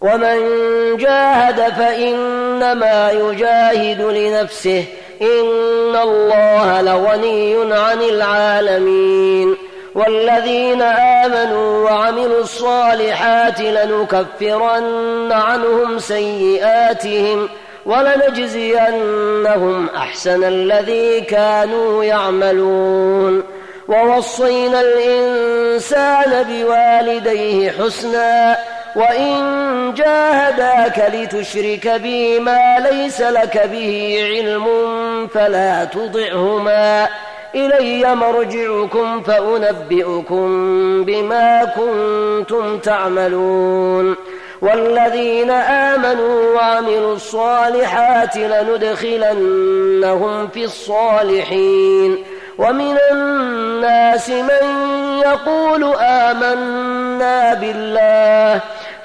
ومن جاهد فإنما يجاهد لنفسه إن الله لغني عن العالمين والذين آمنوا وعملوا الصالحات لنكفرن عنهم سيئاتهم ولنجزينهم أحسن الذي كانوا يعملون ووصينا الإنسان بوالديه حسنا وإن جاهداك لتشرك بي ما ليس لك به علم فلا تطعهما إلي مرجعكم فأنبئكم بما كنتم تعملون والذين آمنوا وعملوا الصالحات لندخلنهم في الصالحين ومن الناس من يقول آمنا بالله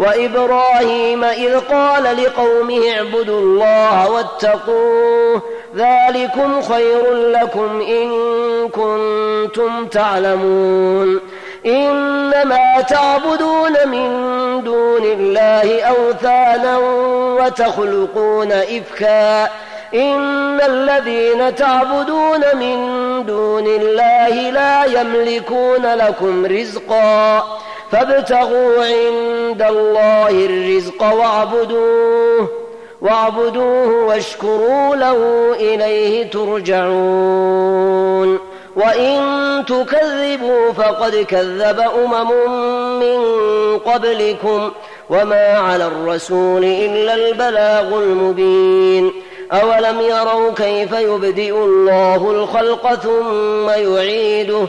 وإبراهيم إذ قال لقومه اعبدوا الله واتقوه ذلكم خير لكم إن كنتم تعلمون إنما تعبدون من دون الله أوثانا وتخلقون إفكا إن الذين تعبدون من دون الله لا يملكون لكم رزقا فابتغوا عند الله الرزق واعبدوه واعبدوه واشكروا له إليه ترجعون. وإن تكذبوا فقد كذب أمم من قبلكم وما على الرسول إلا البلاغ المبين. أولم يروا كيف يبدئ الله الخلق ثم يعيده؟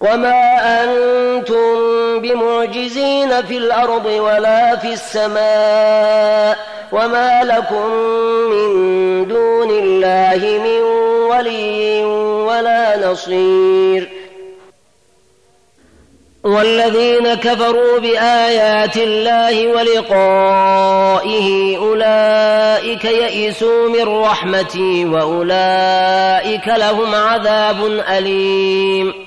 وما أنتم بمعجزين في الأرض ولا في السماء وما لكم من دون الله من ولي ولا نصير والذين كفروا بآيات الله ولقائه أولئك يئسوا من رحمتي وأولئك لهم عذاب أليم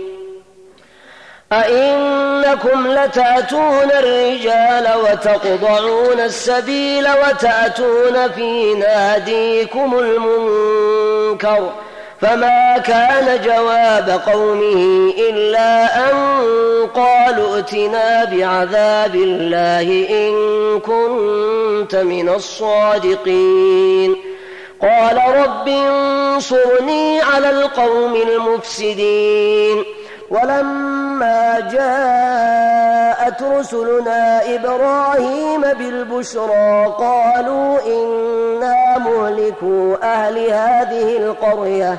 أئنكم لتأتون الرجال وتقضعون السبيل وتأتون في ناديكم المنكر ۖ فما كان جواب قومه إلا أن قالوا ائتنا بعذاب الله إن كنت من الصادقين. قال رب انصرني على القوم المفسدين. ولما جاءت رسلنا إبراهيم بالبشرى قالوا إنا مهلكوا أهل هذه القرية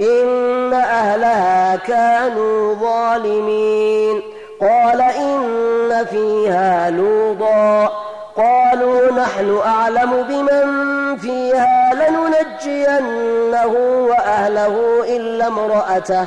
إن أهلها كانوا ظالمين. قال إن فيها لوطا. قالوا نحن أعلم بمن فيها لننجينه وأهله إلا امرأته.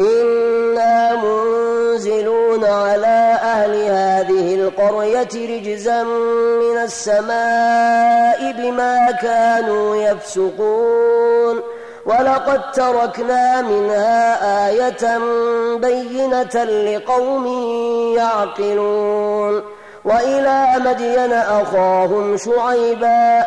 إنا منزلون على أهل هذه القرية رجزا من السماء بما كانوا يفسقون ولقد تركنا منها آية بينة لقوم يعقلون وإلى مدين أخاهم شعيبا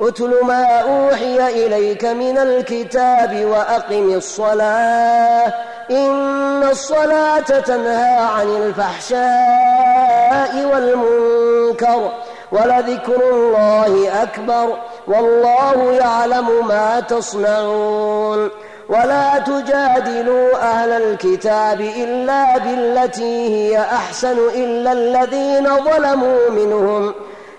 أتل ما أوحي إليك من الكتاب وأقم الصلاة. إن الصلاة تنهى عن الفحشاء والمنكر ولذكر الله أكبر والله يعلم ما تصنعون. ولا تجادلوا أهل الكتاب إلا بالتي هي أحسن إلا الذين ظلموا منهم.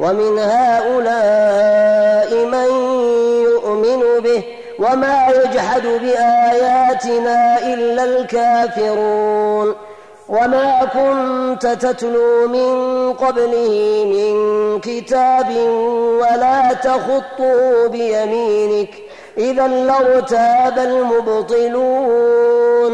ومن هؤلاء من يؤمن به وما يجحد بآياتنا إلا الكافرون وما كنت تتلو من قبله من كتاب ولا تخطه بيمينك إذا لارتاب المبطلون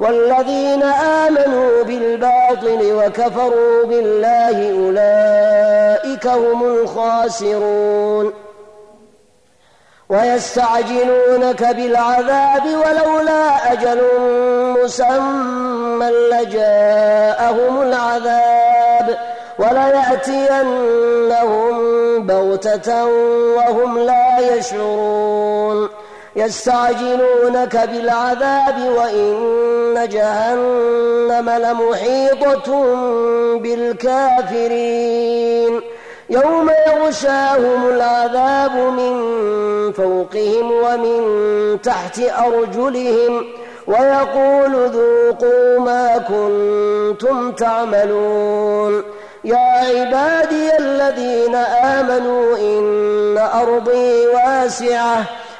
والذين آمنوا بالباطل وكفروا بالله أولئك هم الخاسرون. ويستعجلونك بالعذاب ولولا أجل مسمى لجاءهم العذاب وليأتينهم بغتة وهم لا يشعرون. يستعجلونك بالعذاب وإن جهنم لمحيطة بالكافرين. يوم يغشاهم العذاب من فوقهم ومن تحت أرجلهم ويقول ذوقوا ما كنتم تعملون. يا عبادي الذين آمنوا إن أرضي واسعة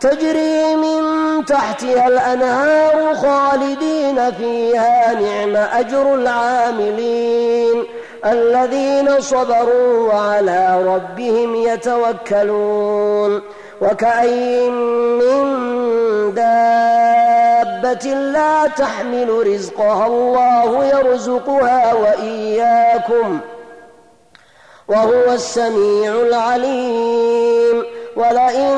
تجري من تحتها الأنهار خالدين فيها نعم أجر العاملين. الذين صبروا وعلى ربهم يتوكلون. وكأين من دابة لا تحمل رزقها الله يرزقها وإياكم وهو السميع العليم. ولئن